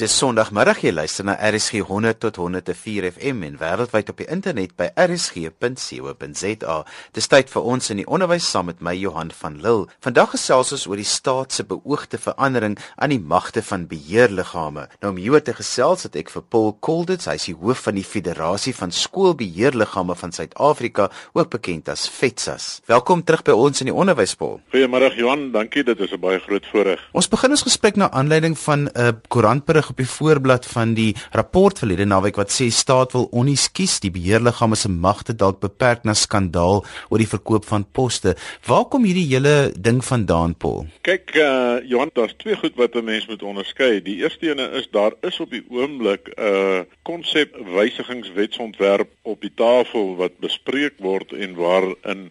Dis Sondagmiddag jy luister na RSG 100 tot 104 FM en wêreldwyd op die internet by rsg.co.za. Dis tyd vir ons in die onderwys saam met my Johan van Lille. Vandag gesels ons oor die staat se beoogde verandering aan die magte van beheerliggame. Nou om hieroor te gesels het ek vir Paul Colditz, hy is die hoof van die Federasie van Skoolbeheerliggame van Suid-Afrika, ook bekend as FETSAS. Welkom terug by ons in die onderwys Paul. Goeiemôre Johan, dankie, dit is 'n baie groot voorreg. Ons begin ons gesprek na aanleiding van 'n uh, koerantberig berig op die voorblad van die rapport verlede naweek wat sê staat wil onnies die beheerliggame se magte dalk beperk na skandaal oor die verkoop van poste. Waar kom hierdie hele ding vandaan, Paul? Kyk, uh Johan, daar's twee goed wat 'n mens moet onderskei. Die eerste ene is daar is op die oomblik 'n uh, konsep wysigingswetsontwerp op die tafel wat bespreek word en waarin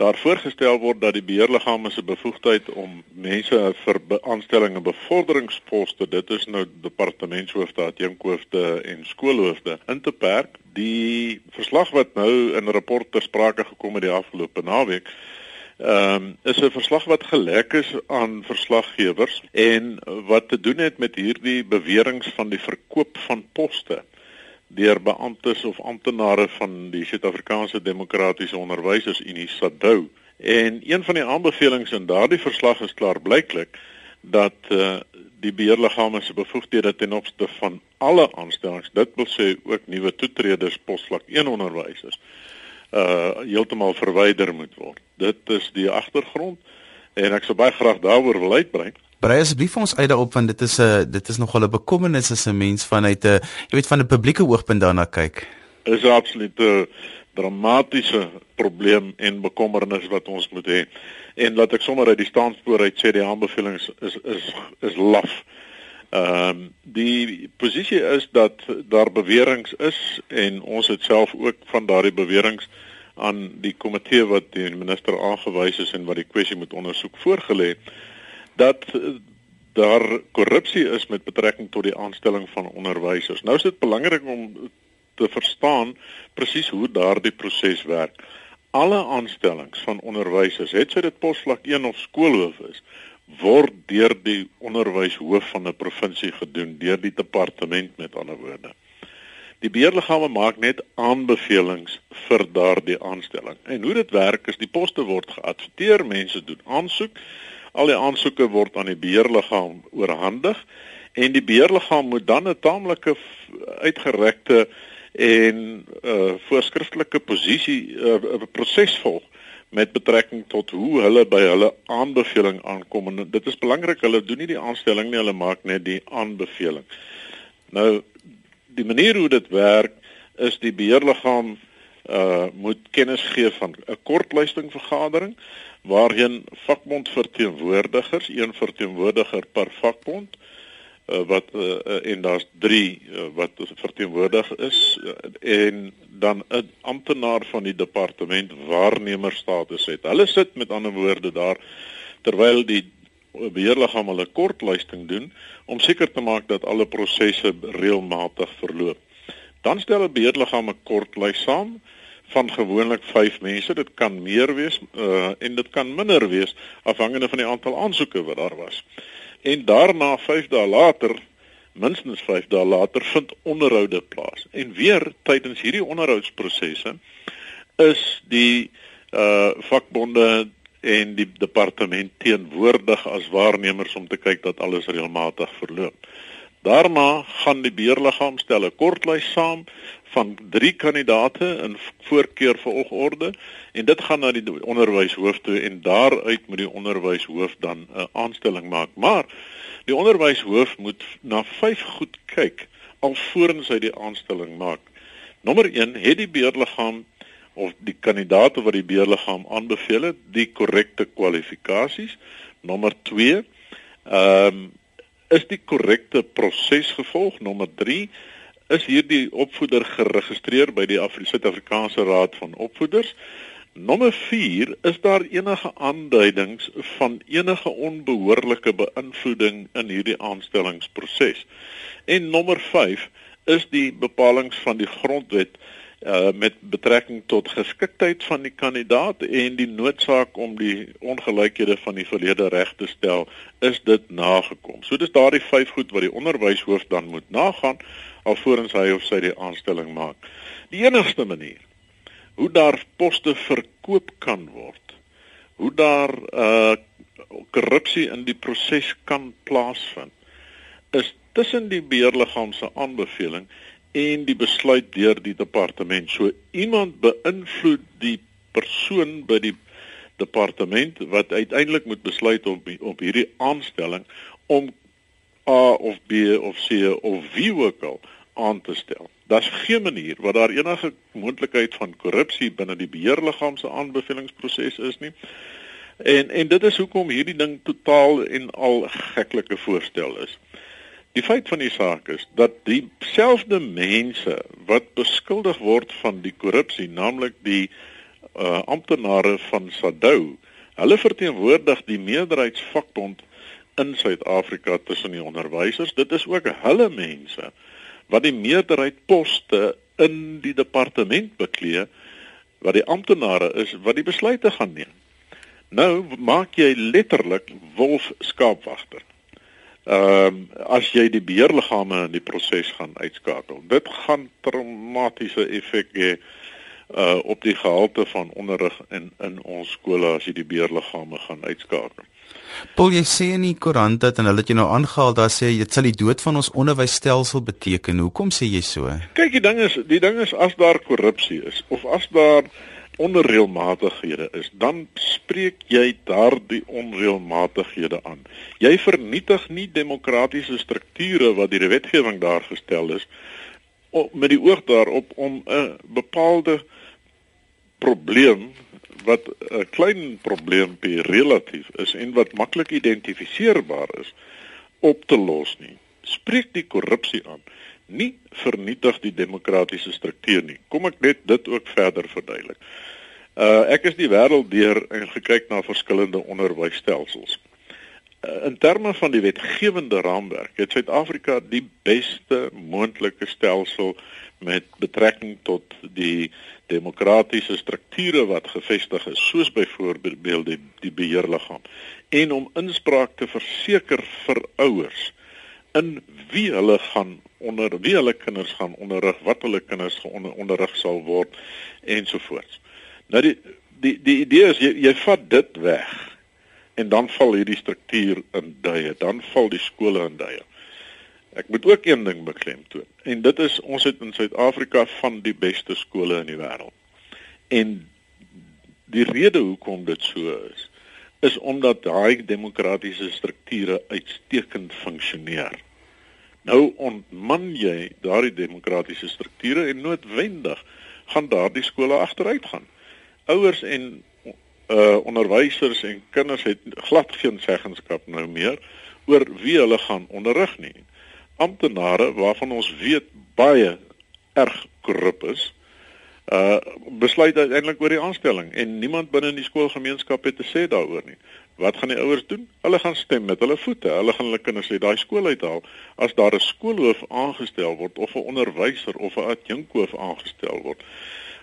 daar voorgestel word dat die beheerliggame se bevoegdheid om mense vir aanstellings en bevorderingsposte, dit is nou departementshoofde, adjunkhoofde en skoolhoofde in te perk. Die verslag wat nou in 'n rapport ter sprake gekom het die afgelope naweek, ehm um, is 'n verslag wat gelek is aan verslaggewers en wat te doen het met hierdie beweringe van die verkoop van poste deur beamptes of amptenare van die Suid-Afrikaanse Demokratiese Onderwysersunie SADU. En een van die aanbevelings in daardie verslag is klaar blyklik dat uh, die beheerliggame se bevoegdhede ten opsigte van alle aanstellings, dit wil sê ook nuwe toetreders posvlak 1 onderwysers, uh heeltemal verwyder moet word. Dit is die agtergrond en ek sou baie graag daaroor wil uitbrei. Brei asseblief vir ons uit daarop want dit is 'n dit is nogal 'n bekommernis as 'n mens vanuit 'n jy weet van 'n publieke oogpunt daarna kyk. Is absoluut 'n dramatiese probleem en bekommernis wat ons moet hê. En laat ek sommer uit die staanspoor uit sê die aanbevelings is is is laf. Ehm um, die posisie is dat daar beweringe is en ons het self ook van daardie beweringe aan die komitee wat die minister aangewys is en wat die kwessie moet ondersoek voorgelê dat eh, daar korrupsie is met betrekking tot die aanstelling van onderwysers. Nou is dit belangrik om te verstaan presies hoe daardie proses werk. Alle aanstellings van onderwysers, het sy dit posvlak 1 of skoolhoof is, word deur die onderwyshoof van 'n provinsie gedoen, deur die departement met ander woorde. Die beheerliggame maak net aanbevelings vir daardie aanstelling. En hoe dit werk is die poste word geadverteer, mense doen aansoek Al die aansoeke word aan die beheerliggaam oorhandig en die beheerliggaam moet dan 'n taamlike uitgerekte en uh voorskriftelike posisie uh, 'n uh, proses volg met betrekking tot hoe hulle by hulle aanbeveling aankom en dit is belangrik hulle doen nie die aanstelling nie hulle maak net die aanbeveling. Nou die manier hoe dit werk is die beheerliggaam uh moet kennis gee van 'n kortluisting vergadering waarheen vakbondverteenwoordigers, een verteenwoordiger per vakbond uh, wat uh, en daar's 3 uh, wat verteenwoordig is uh, en dan 'n amptenaar van die departement waarnemerstatus het. Hulle sit met ander woorde daar terwyl die beheerliggaam hulle kortluisting doen om seker te maak dat alle prosesse reëlmatig verloop. Dan stel 'n beheerliggaam 'n kortlys saam van gewoonlik 5 mense. Dit kan meer wees uh, en dit kan minder wees afhangende van die aantal aansoeke wat daar was. En daarna 5 dae later, minstens 5 dae later vind onderhoude plaas. En weer tydens hierdie onderhoudsprosesse is die uh vakbonde en die departement teenwoordig as waarnemers om te kyk dat alles reëlmatig verloop. Daarna gaan die beheerliggaam stel 'n kortlys saam van 3 kandidate in voorkeur volgorde en dit gaan na die onderwyshoof toe en daaruit moet die onderwyshoof dan 'n aanstelling maak. Maar die onderwyshoof moet na 5 goed kyk alvorens hy die aanstelling maak. Nommer 1 het die beheerliggaam of die kandidate wat die beheerliggaam aanbeveel het, die korrekte kwalifikasies. Nommer 2 ehm um, is die korrekte proses gevolg. Nommer is hierdie opvoeder geregistreer by die Suid-Afrikaanse Raad van Opvoeders. Nommer 4 is daar enige aanduidings van enige onbehoorlike beïnvloeding in hierdie aanstellingsproses. En nommer 5 is die bepalinge van die grondwet uh met betrekking tot geskiktheid van die kandidaat en die noodsaak om die ongelykhede van die verlede reg te stel, is dit nagekom. So dis daardie vyf goed wat die onderwyshoof dan moet nagaan alvorens hy of sy die aanstelling maak. Die enigste manier hoe daar poste verkoop kan word, hoe daar uh korrupsie in die proses kan plaasvind, is tussen die beheerliggaam se aanbeveling en die besluit deur die departement. So iemand beïnvloed die persoon by die departement wat uiteindelik moet besluit op op hierdie aanstelling om A of B of C of wie ook al aan te stel. Daar's geen manier wat daar enige moontlikheid van korrupsie binne die beheerliggaam se aanbevelingsproses is nie. En en dit is hoekom hierdie ding totaal en al geklike voorstel is. Die feit van die saak is dat dieselfde mense wat beskuldig word van die korrupsie, naamlik die uh, amptenare van SADU, hulle verteenwoordig die meerderheidsvakbond in Suid-Afrika tussen die onderwysers. Dit is ook hulle mense wat die meerderheid poste in die departement beklee wat die amptenare is wat die besluite gaan neem. Nou maak jy letterlik wolf skaapwagter ehm um, as jy die beheerliggame in die proses gaan uitskakel. Dit gaan traumatiese effek hê uh op die gehalte van onderrig in in ons skole as jy die beheerliggame gaan uitskakel. Paul jy sê in die koerant dat en hulle het jy nou aangehaal daar sê dit sal die dood van ons onderwysstelsel beteken. Hoekom sê jy so? Kyk, die ding is die ding is as daar korrupsie is of as daar onreëlmatighede is, dan spreek jy daardie onreëlmatighede aan. Jy vernietig nie demokratiese strukture wat deur die wetgewing daar gestel is met die oog daarop om 'n bepaalde probleem wat 'n klein probleempie relatief is en wat maklik identifiseerbaar is op te los nie. Spreek die korrupsie aan nie vernietig die demokratiese struktuur nie. Kom ek net dit ook verder verduidelik. Uh ek is die wêreld deur en gekyk na verskillende onderwysstelsels. Uh, in terme van die wetgewende raamwerk het Suid-Afrika die beste moontlike stelsel met betrekking tot die demokratiese strukture wat gevestig is, soos byvoorbeeld die, die beheerliggaam en om inspraak te verseker vir ouers in wie hulle gaan onder wie hulle kinders gaan onderrig, wat hulle kinders onder, onderrig sal word ensovoorts. Nou die die die idee is jy jy vat dit weg en dan val hierdie struktuur in duie, dan val die skole in duie. Ek moet ook een ding beklemtoon en dit is ons het in Suid-Afrika van die beste skole in die wêreld. En die rede hoekom dit so is is omdat daai demokratiese strukture uitstekend funksioneer. Nou ontman jy daardie demokratiese strukture en noodwendig gaan daardie skole agteruit gaan ouers en uh onderwysers en kinders het glad geen seggenskap nou meer oor wie hulle gaan onderrig nie. Amptenare waarvan ons weet baie erg korrup is, uh besluit uiteindelik oor die aanstelling en niemand binne in die skoolgemeenskap het te sê daaroor nie. Wat gaan die ouers doen? Hulle gaan stem met hulle voete. Hulle gaan hulle kinders uit daai skool uithaal as daar 'n skoolhoof aangestel word of 'n onderwyser of 'n adjunkhoof aangestel word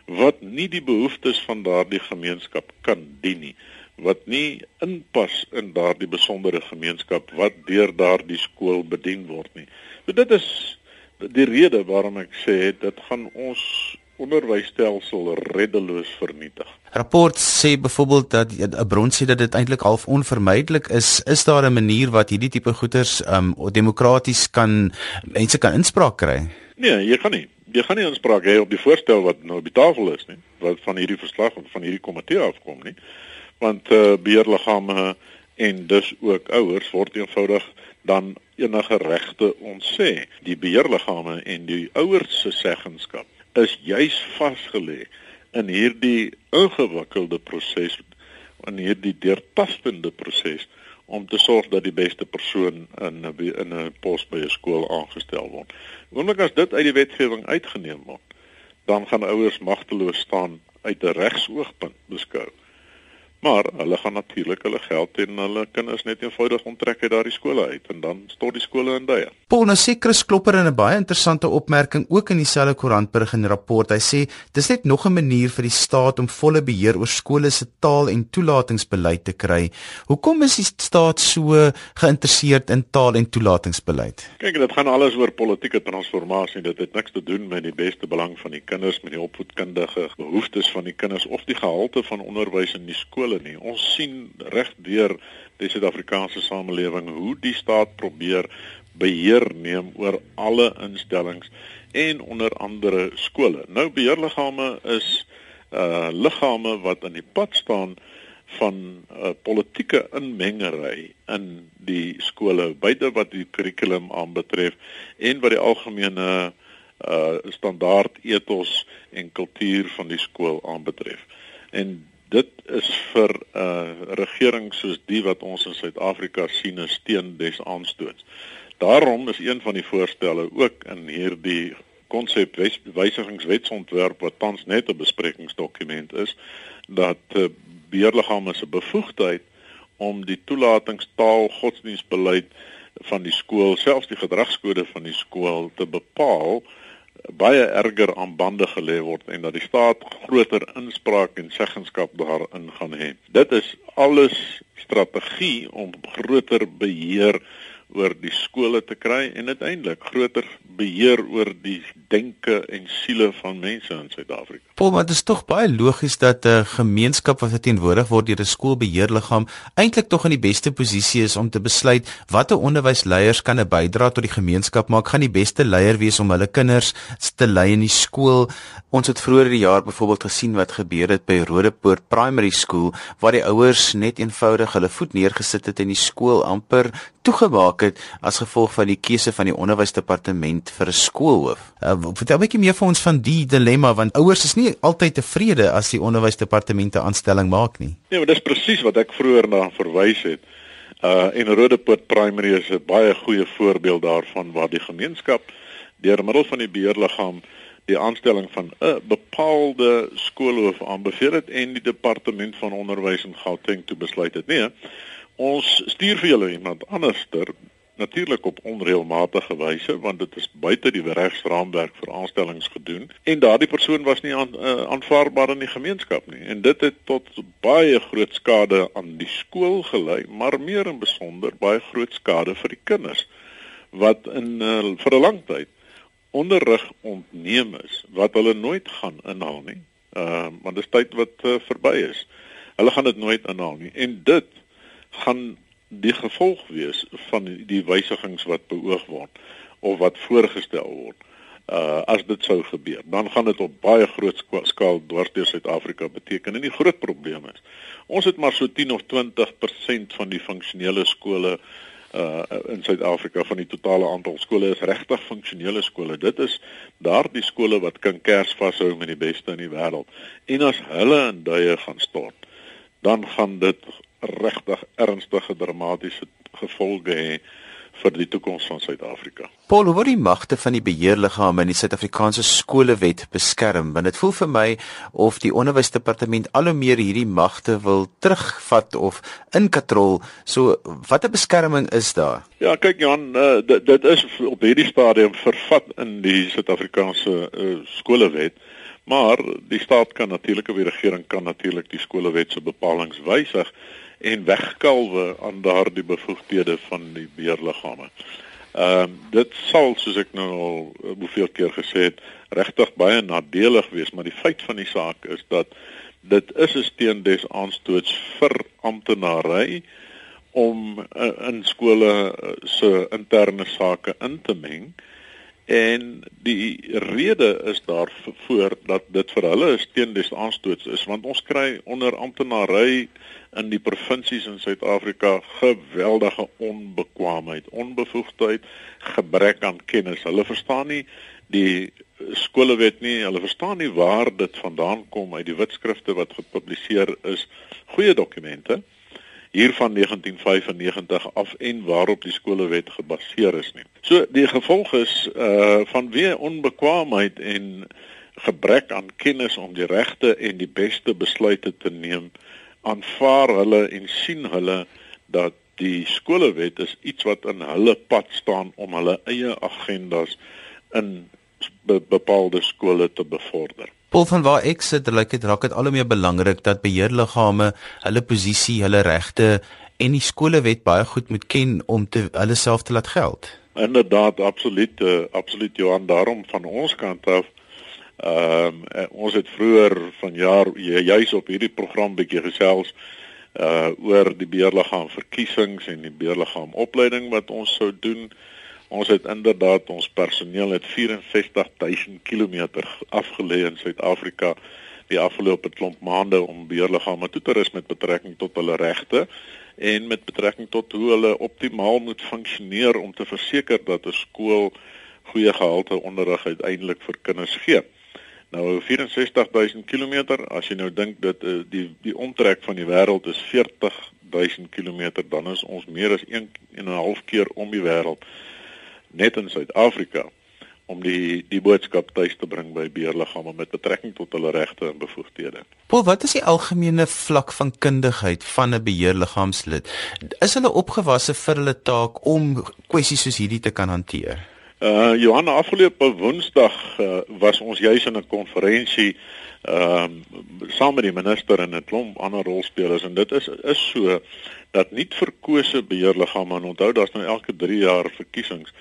wat nie die behoeftes van daardie gemeenskap kan dien nie wat nie inpas in daardie besondere gemeenskap wat deur daardie skool bedien word nie. So dit is die rede waarom ek sê dit gaan ons onderwysstelsel reddeloos vernietig. Rapport sê byvoorbeeld dat 'n bron sê dat dit eintlik half onvermydelik is. Is daar 'n manier wat hierdie tipe goeders um demokraties kan mense kan inspraak kry? Nee, jy kan nie jy gaan nie inspraak hê op die voorstel wat nou op die tafel is nie, wat van hierdie verslag van hierdie komitee afkom nie. Want eh uh, beheerliggame en dus ook ouers word eenvoudig dan enige regte ontsê. Die beheerliggame en die ouers se seggenskap is juis vasgelê in hierdie ingewikkelde proses in hierdie deurtastende proses om te sorg dat die beste persoon in 'n in 'n pos by 'n skool aangestel word. Oomblik as dit uit die wetgewing uitgeneem word, dan gaan ouers magteloos staan uit 'n regsoogpunt beskou. Maar hulle gaan natuurlik hulle geld en hulle kinders net eenvoudig onttrek uit daardie skole uit en dan stort die skole in duie. Paul nou sê Chris Klopper in 'n baie interessante opmerking ook in dieselfde koerantberig en rapport. Hy sê dis net nog 'n manier vir die staat om volle beheer oor skole se taal en toelatingsbeleid te kry. Hoekom is die staat so geïnteresseerd in taal en toelatingsbeleid? Kyk, dit gaan alles oor politieke transformasie. Dit het niks te doen met die beste belang van die kinders, met die opvoedkundige behoeftes van die kinders of die gehalte van onderwys in die skole nie. Ons sien reg deur die Suid-Afrikaanse samelewing hoe die staat probeer beheer neem oor alle instellings en onder andere skole. Nou beheerliggame is uh liggame wat in die pad staan van uh, politieke inmengery in die skole, beide wat die kurrikulum aanbetref en wat die algemene uh standaard ethos en kultuur van die skool aanbetref. En dit is vir 'n uh, regering soos die wat ons in Suid-Afrika sien 'n steen des aanstoots. Daarom is een van die voorstelle ook in hierdie konsep wysigingswetsontwerp wat tans net 'n besprekingsdokument is dat uh, beheerliggame se bevoegdheid om die toelatingstaal godsdienstbeleid van die skool, selfs die gedragskode van die skool te bepaal baie erger aan bande gelê word en dat die staat groter inspraak en seggenskap daarin gaan hê. Dit is alles strategie om groter beheer oor die skole te kry en uiteindelik groter beheer oor die denke en siele van mense in Suid-Afrika. Paul, maar dit is tog baie logies dat 'n gemeenskap wat verteenwoordig word deur 'n skoolbeheerliggaam eintlik tog in die beste posisie is om te besluit watter onderwysleiers kan 'n bydrae tot die gemeenskap maak, gaan die beste leier wees om hulle kinders te lei in die skool. Ons het vroeër die jaar byvoorbeeld gesien wat gebeur het by Rodepoort Primary School waar die ouers net eenvoudig hulle voet neergesit het en die skool amper toegemaak het as gevolg van die keuse van die onderwysdepartement vir 'n skoolhoof. Uh, vertel 'n bietjie meer vir ons van die dilemma want ouers is nie altyd tevrede as die onderwysdepartement 'n aanstelling maak nie. Nee, maar dis presies wat ek vroeër na verwys het. Uh en Rodepoort Primary is 'n baie goeie voorbeeld daarvan waar die gemeenskap deur middel van die beheerliggaam die aanstelling van 'n bepaalde skoolhoof aanbeveel het en die departement van onderwys in Gauteng toe besluit het. Nee, ons stuur vir julle iemand anderster natuurlik op onreëlmatige wyse want dit is buite die regsraamwerk vir aanstellings gedoen en daardie persoon was nie aan, uh, aanvaarbaar in die gemeenskap nie. En dit het tot baie groot skade aan die skool gelei maar meer in besonder baie groot skade vir die kinders wat in uh, vir 'n lang tyd onderrig ontneem is wat hulle nooit gaan inhaal nie. Uh, want dit is tyd wat uh, verby is. Hulle gaan dit nooit inhaal nie. En dit gaan die gevolg wees van die, wysigings wat beoog word of wat voorgestel word. Uh as dit sou gebeur, dan gaan dit op baie groot skaal dwars deur Suid-Afrika beteken en die groot probleem is. Ons het maar so 10 of 20% van die funksionele skole uh in Suid-Afrika van die totale aantal skole is regtig funksionele skole. Dit is daardie skole wat kan kers vashou met die beste in die wêreld. En as hulle in duie gaan stort, dan gaan dit regtig ernstige dramatiese gevolge hê vir die toekoms van Suid-Afrika. Paul, hoe word die magte van die beheerliggame in die Suid-Afrikaanse skolewet beskerm? Want dit voel vir my of die onderwysdepartement al hoe meer hierdie magte wil terugvat of inkatrol. So, watter beskerming is daar? Ja, kyk Jan, uh, dit, dit is op hierdie stadium vervat in die Suid-Afrikaanse uh, skolewet. Maar die staat kan natuurlik of die regering kan natuurlik die skolewet se bepalinge wysig en wegkalwe aan daardie bevoegdhede van die beheerliggame. Ehm uh, dit sal soos ek nou al uh, hoeveel keer gesê het regtig baie nadelig wees, maar die feit van die saak is dat dit is 'n steen des aanstoots vir amptenary om uh, in skole uh, se interne sake in te meng. En die rede is daarvoor dat dit vir hulle 'n steen des aanstoots is want ons kry onder amptenary in die provinsies in Suid-Afrika geweldige onbekwaamheid, onbevoegdheid, gebrek aan kennis. Hulle verstaan nie die skolewet nie. Hulle verstaan nie waar dit vandaan kom uit die wetskrifte wat gepubliseer is. Goeie dokumente hier van 1995 af en waarop die skolewet gebaseer is nie. So die gevolg is uh vanweë onbekwaamheid en gebrek aan kennis om die regte en die beste besluite te neem aanvaar hulle en sien hulle dat die skolewet is iets wat in hulle pad staan om hulle eie agendas in be bepaalde skole te bevorder. Paul van waar ek sit, lyk dit raak dit al hoe meer belangrik dat beheerliggame hulle posisie, hulle regte en die skolewet baie goed moet ken om te hulle self te laat geld. Inderdaad, absoluut, uh, absoluut Johan, daarom van ons kant af ehm uh, ons het vroeër vanjaar juis op hierdie program bietjie gesels uh oor die beheerliggaam verkiesings en die beheerliggaam opleiding wat ons sou doen. Ons het inderdaad ons personeel het 64000 km afgelê in Suid-Afrika die afgelope klomp maande om beheerliggame toe te rus met betrekking tot hulle regte en met betrekking tot hoe hulle optimaal moet funksioneer om te verseker dat 'n skool goeie gehalte onderrig uiteindelik vir kinders gee. Nou 64000 km, as jy nou dink dat uh, die die omtrek van die wêreld is 40000 km, dan is ons meer as 1 en 'n half keer om die wêreld net in Suid-Afrika om die die boodskap tuis te bring by beheerliggame met betrekking tot hulle regte en bevoegdhede. Paul, wat is die algemene vlak van kundigheid van 'n beheerliggaamslid? Is hulle opgewasse vir hulle taak om kwessies soos hierdie te kan hanteer? Uh Johan, afgelope Woensdag uh, was ons juis in 'n konferensie ehm uh, saam met die minister en 'n klomp ander rolspelers en dit is is so dat nie verkose beheerliggame onthou daar's nou elke 3 jaar verkiesings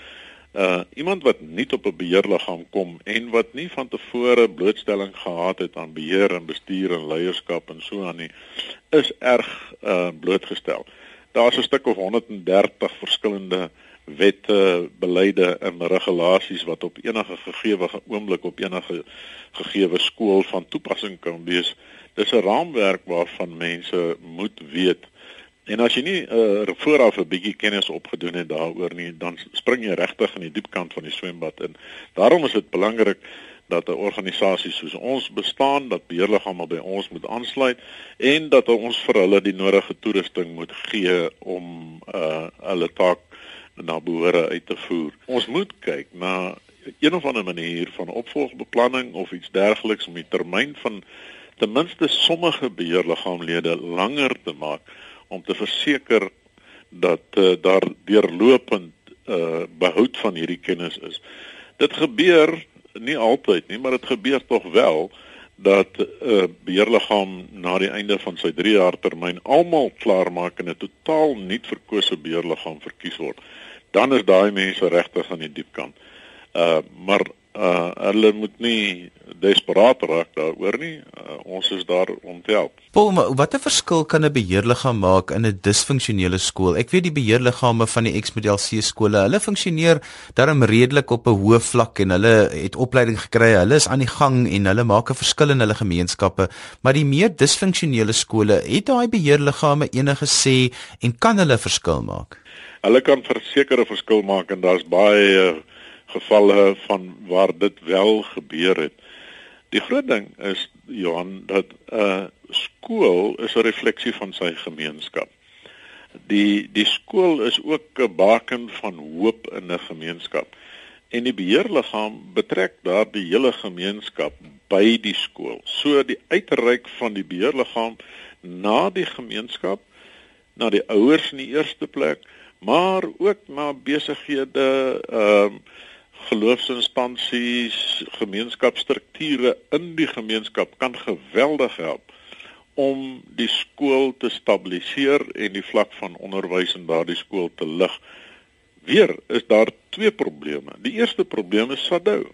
uh iemand wat nie op 'n beheerliggaam kom en wat nie van tevore blootstelling gehad het aan beheer en bestuur en leierskap en so aan nie is erg uh blootgestel. Daar's 'n stuk of 130 verskillende wette, beleide en regulasies wat op enige gegeewe oomblik op enige gegeewe skool van toepassing kan wees. Dis 'n raamwerk waarvan mense moet weet En as jy nie uh, vooraf 'n bietjie kennis opgedoen het daaroor nie, dan spring jy regtig in die diep kant van die swembad in. Daarom is dit belangrik dat 'n organisasie soos ons bestaan, dat beheerliggame by ons moet aansluit en dat ons vir hulle die nodige toerusting moet gee om uh hulle taak na behoore uit te voer. Ons moet kyk na een of ander manier van opvolgbeplanning of iets dergeliks om die termyn van ten minste sommige beheerliggaamlede langer te maak om te verseker dat uh, daar deurlopend uh behoud van hierdie kennis is. Dit gebeur nie altyd nie, maar dit gebeur tog wel dat 'n uh, beheerliggaam na die einde van sy 3 jaar termyn almal klaarmaak en 'n totaal nuut verkose beheerliggaam verkies word. Dan is daai mense regtig aan die diep kant. Uh maar uh hulle moet nie desperaat raak daaroor nie. Uh, ons is daar om te help. Paul, watter verskil kan 'n beheerliggaam maak in 'n disfunksionele skool? Ek weet die beheerliggame van die X-model C skole, hulle funksioneer darm redelik op 'n hoë vlak en hulle het opleiding gekry. Hulle is aan die gang en hulle maak 'n verskil in hulle gemeenskappe, maar die meer disfunksionele skole, het daai beheerliggame enige sê en kan hulle verskil maak? Hulle kan verseker 'n verskil maak en daar's baie uh, gevalle van waar dit wel gebeur het. Die groot ding is Johan dat 'n uh, skool is 'n refleksie van sy gemeenskap. Die die skool is ook 'n baken van hoop in 'n gemeenskap. En die beheerliggaam betrek daardie hele gemeenskap by die skool. So die uitreik van die beheerliggaam na die gemeenskap, na die ouers in die eerste plek, maar ook na besighede, ehm uh, geloofsinstansies, gemeenskapsstrukture in die gemeenskap kan geweldig help om die skool te stabiliseer en die vlak van onderwys in daardie skool te lig. Weer is daar twee probleme. Die eerste probleem is SADU.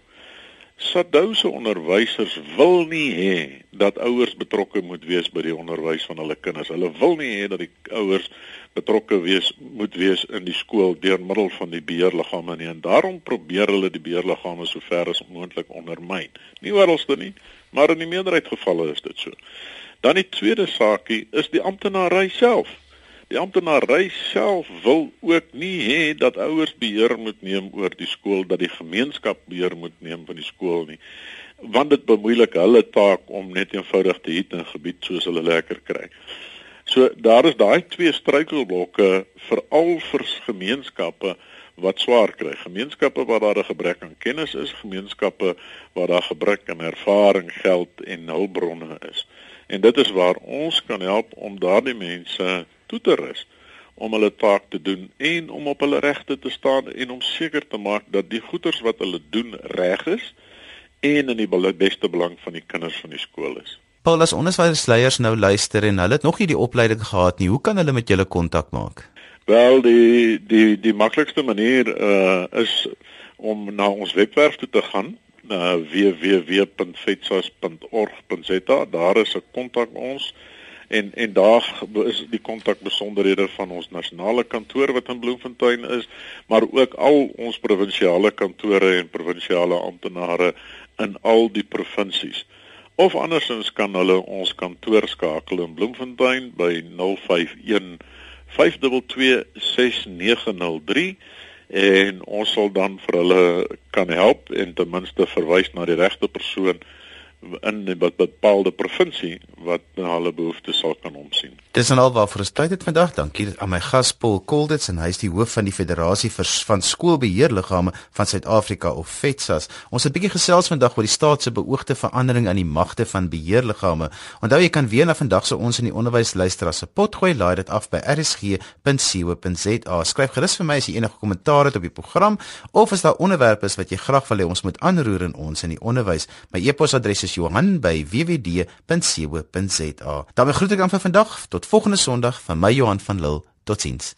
SADU se onderwysers wil nie hê dat ouers betrokke moet wees by die onderwys van hulle kinders. Hulle wil nie hê dat die ouers betrokke wees moet wees in die skool deur middel van die beheerliggame nie. En daarom probeer hulle die beheerliggame so ver as moontlik ondermyn. Nie oralste nie, maar in die meerderheid gevalle is dit so. Dan die tweede saakie is die amptenary self. Die amptenary self wil ook nie hê dat ouers beheer moet neem oor die skool, dat die gemeenskap beheer moet neem van die skool nie, want dit bemoeilik hulle taak om net eenvoudig te hê 'n gebied soos hulle lekker kry. So daar is daai twee struikelblokke veral vir gemeenskappe wat swaar kry. Gemeenskappe waar daar 'n gebrek aan kennis is, gemeenskappe waar daar gebrek aan ervaring, geld en hulpbronne is. En dit is waar ons kan help om daardie mense toe te rus om hulle taak te doen en om op hulle regte te staan en om seker te maak dat die goeders wat hulle doen reg is en in die beste belang van die kinders van die skool is. Paul, as onderwysleiers nou luister en hulle het nog nie die opleiding gehad nie, hoe kan hulle met julle kontak maak? Wel, die die die maklikste manier uh is om na ons webwerf toe te gaan na www.fetsas.org.za. Daar is 'n kontak ons en en daar is die kontak besonderhede van ons nasionale kantoor wat in Bloemfontein is, maar ook al ons provinsiale kantore en provinsiale amptenare in al die provinsies. Of andersins kan hulle ons kantoor skakel in Bloemfontein by 051 522 6903 en ons sal dan vir hulle kan help en ten minste verwys na die regte persoon in 'n bepaalde provinsie wat na hulle behoeftes sal kan omsien. Dis en alwaar vir ons tyd het vandag. Dankie aan my gas Paul Kolditz en hy is die hoof van die Federasie van Skoolbeheerliggame van Suid-Afrika of FETSAS. Ons het 'n bietjie gesels vandag oor die staat se beoogde verandering aan die magte van beheerliggame. Onthou jy kan weer na vandag se ons in die onderwys luister as 'n potgooi laai dit af by rsg.co.za. Skryf gerus vir my as jy enige kommentaar het op die program of as daar onderwerpe is wat jy graag wil hê ons moet aanroer in ons in die onderwys. My e-posadres is Johan@wwd.co.za. daarmee groet ek aan vir vandag tot volgende Sondag van my Johan van Lille. Totsiens.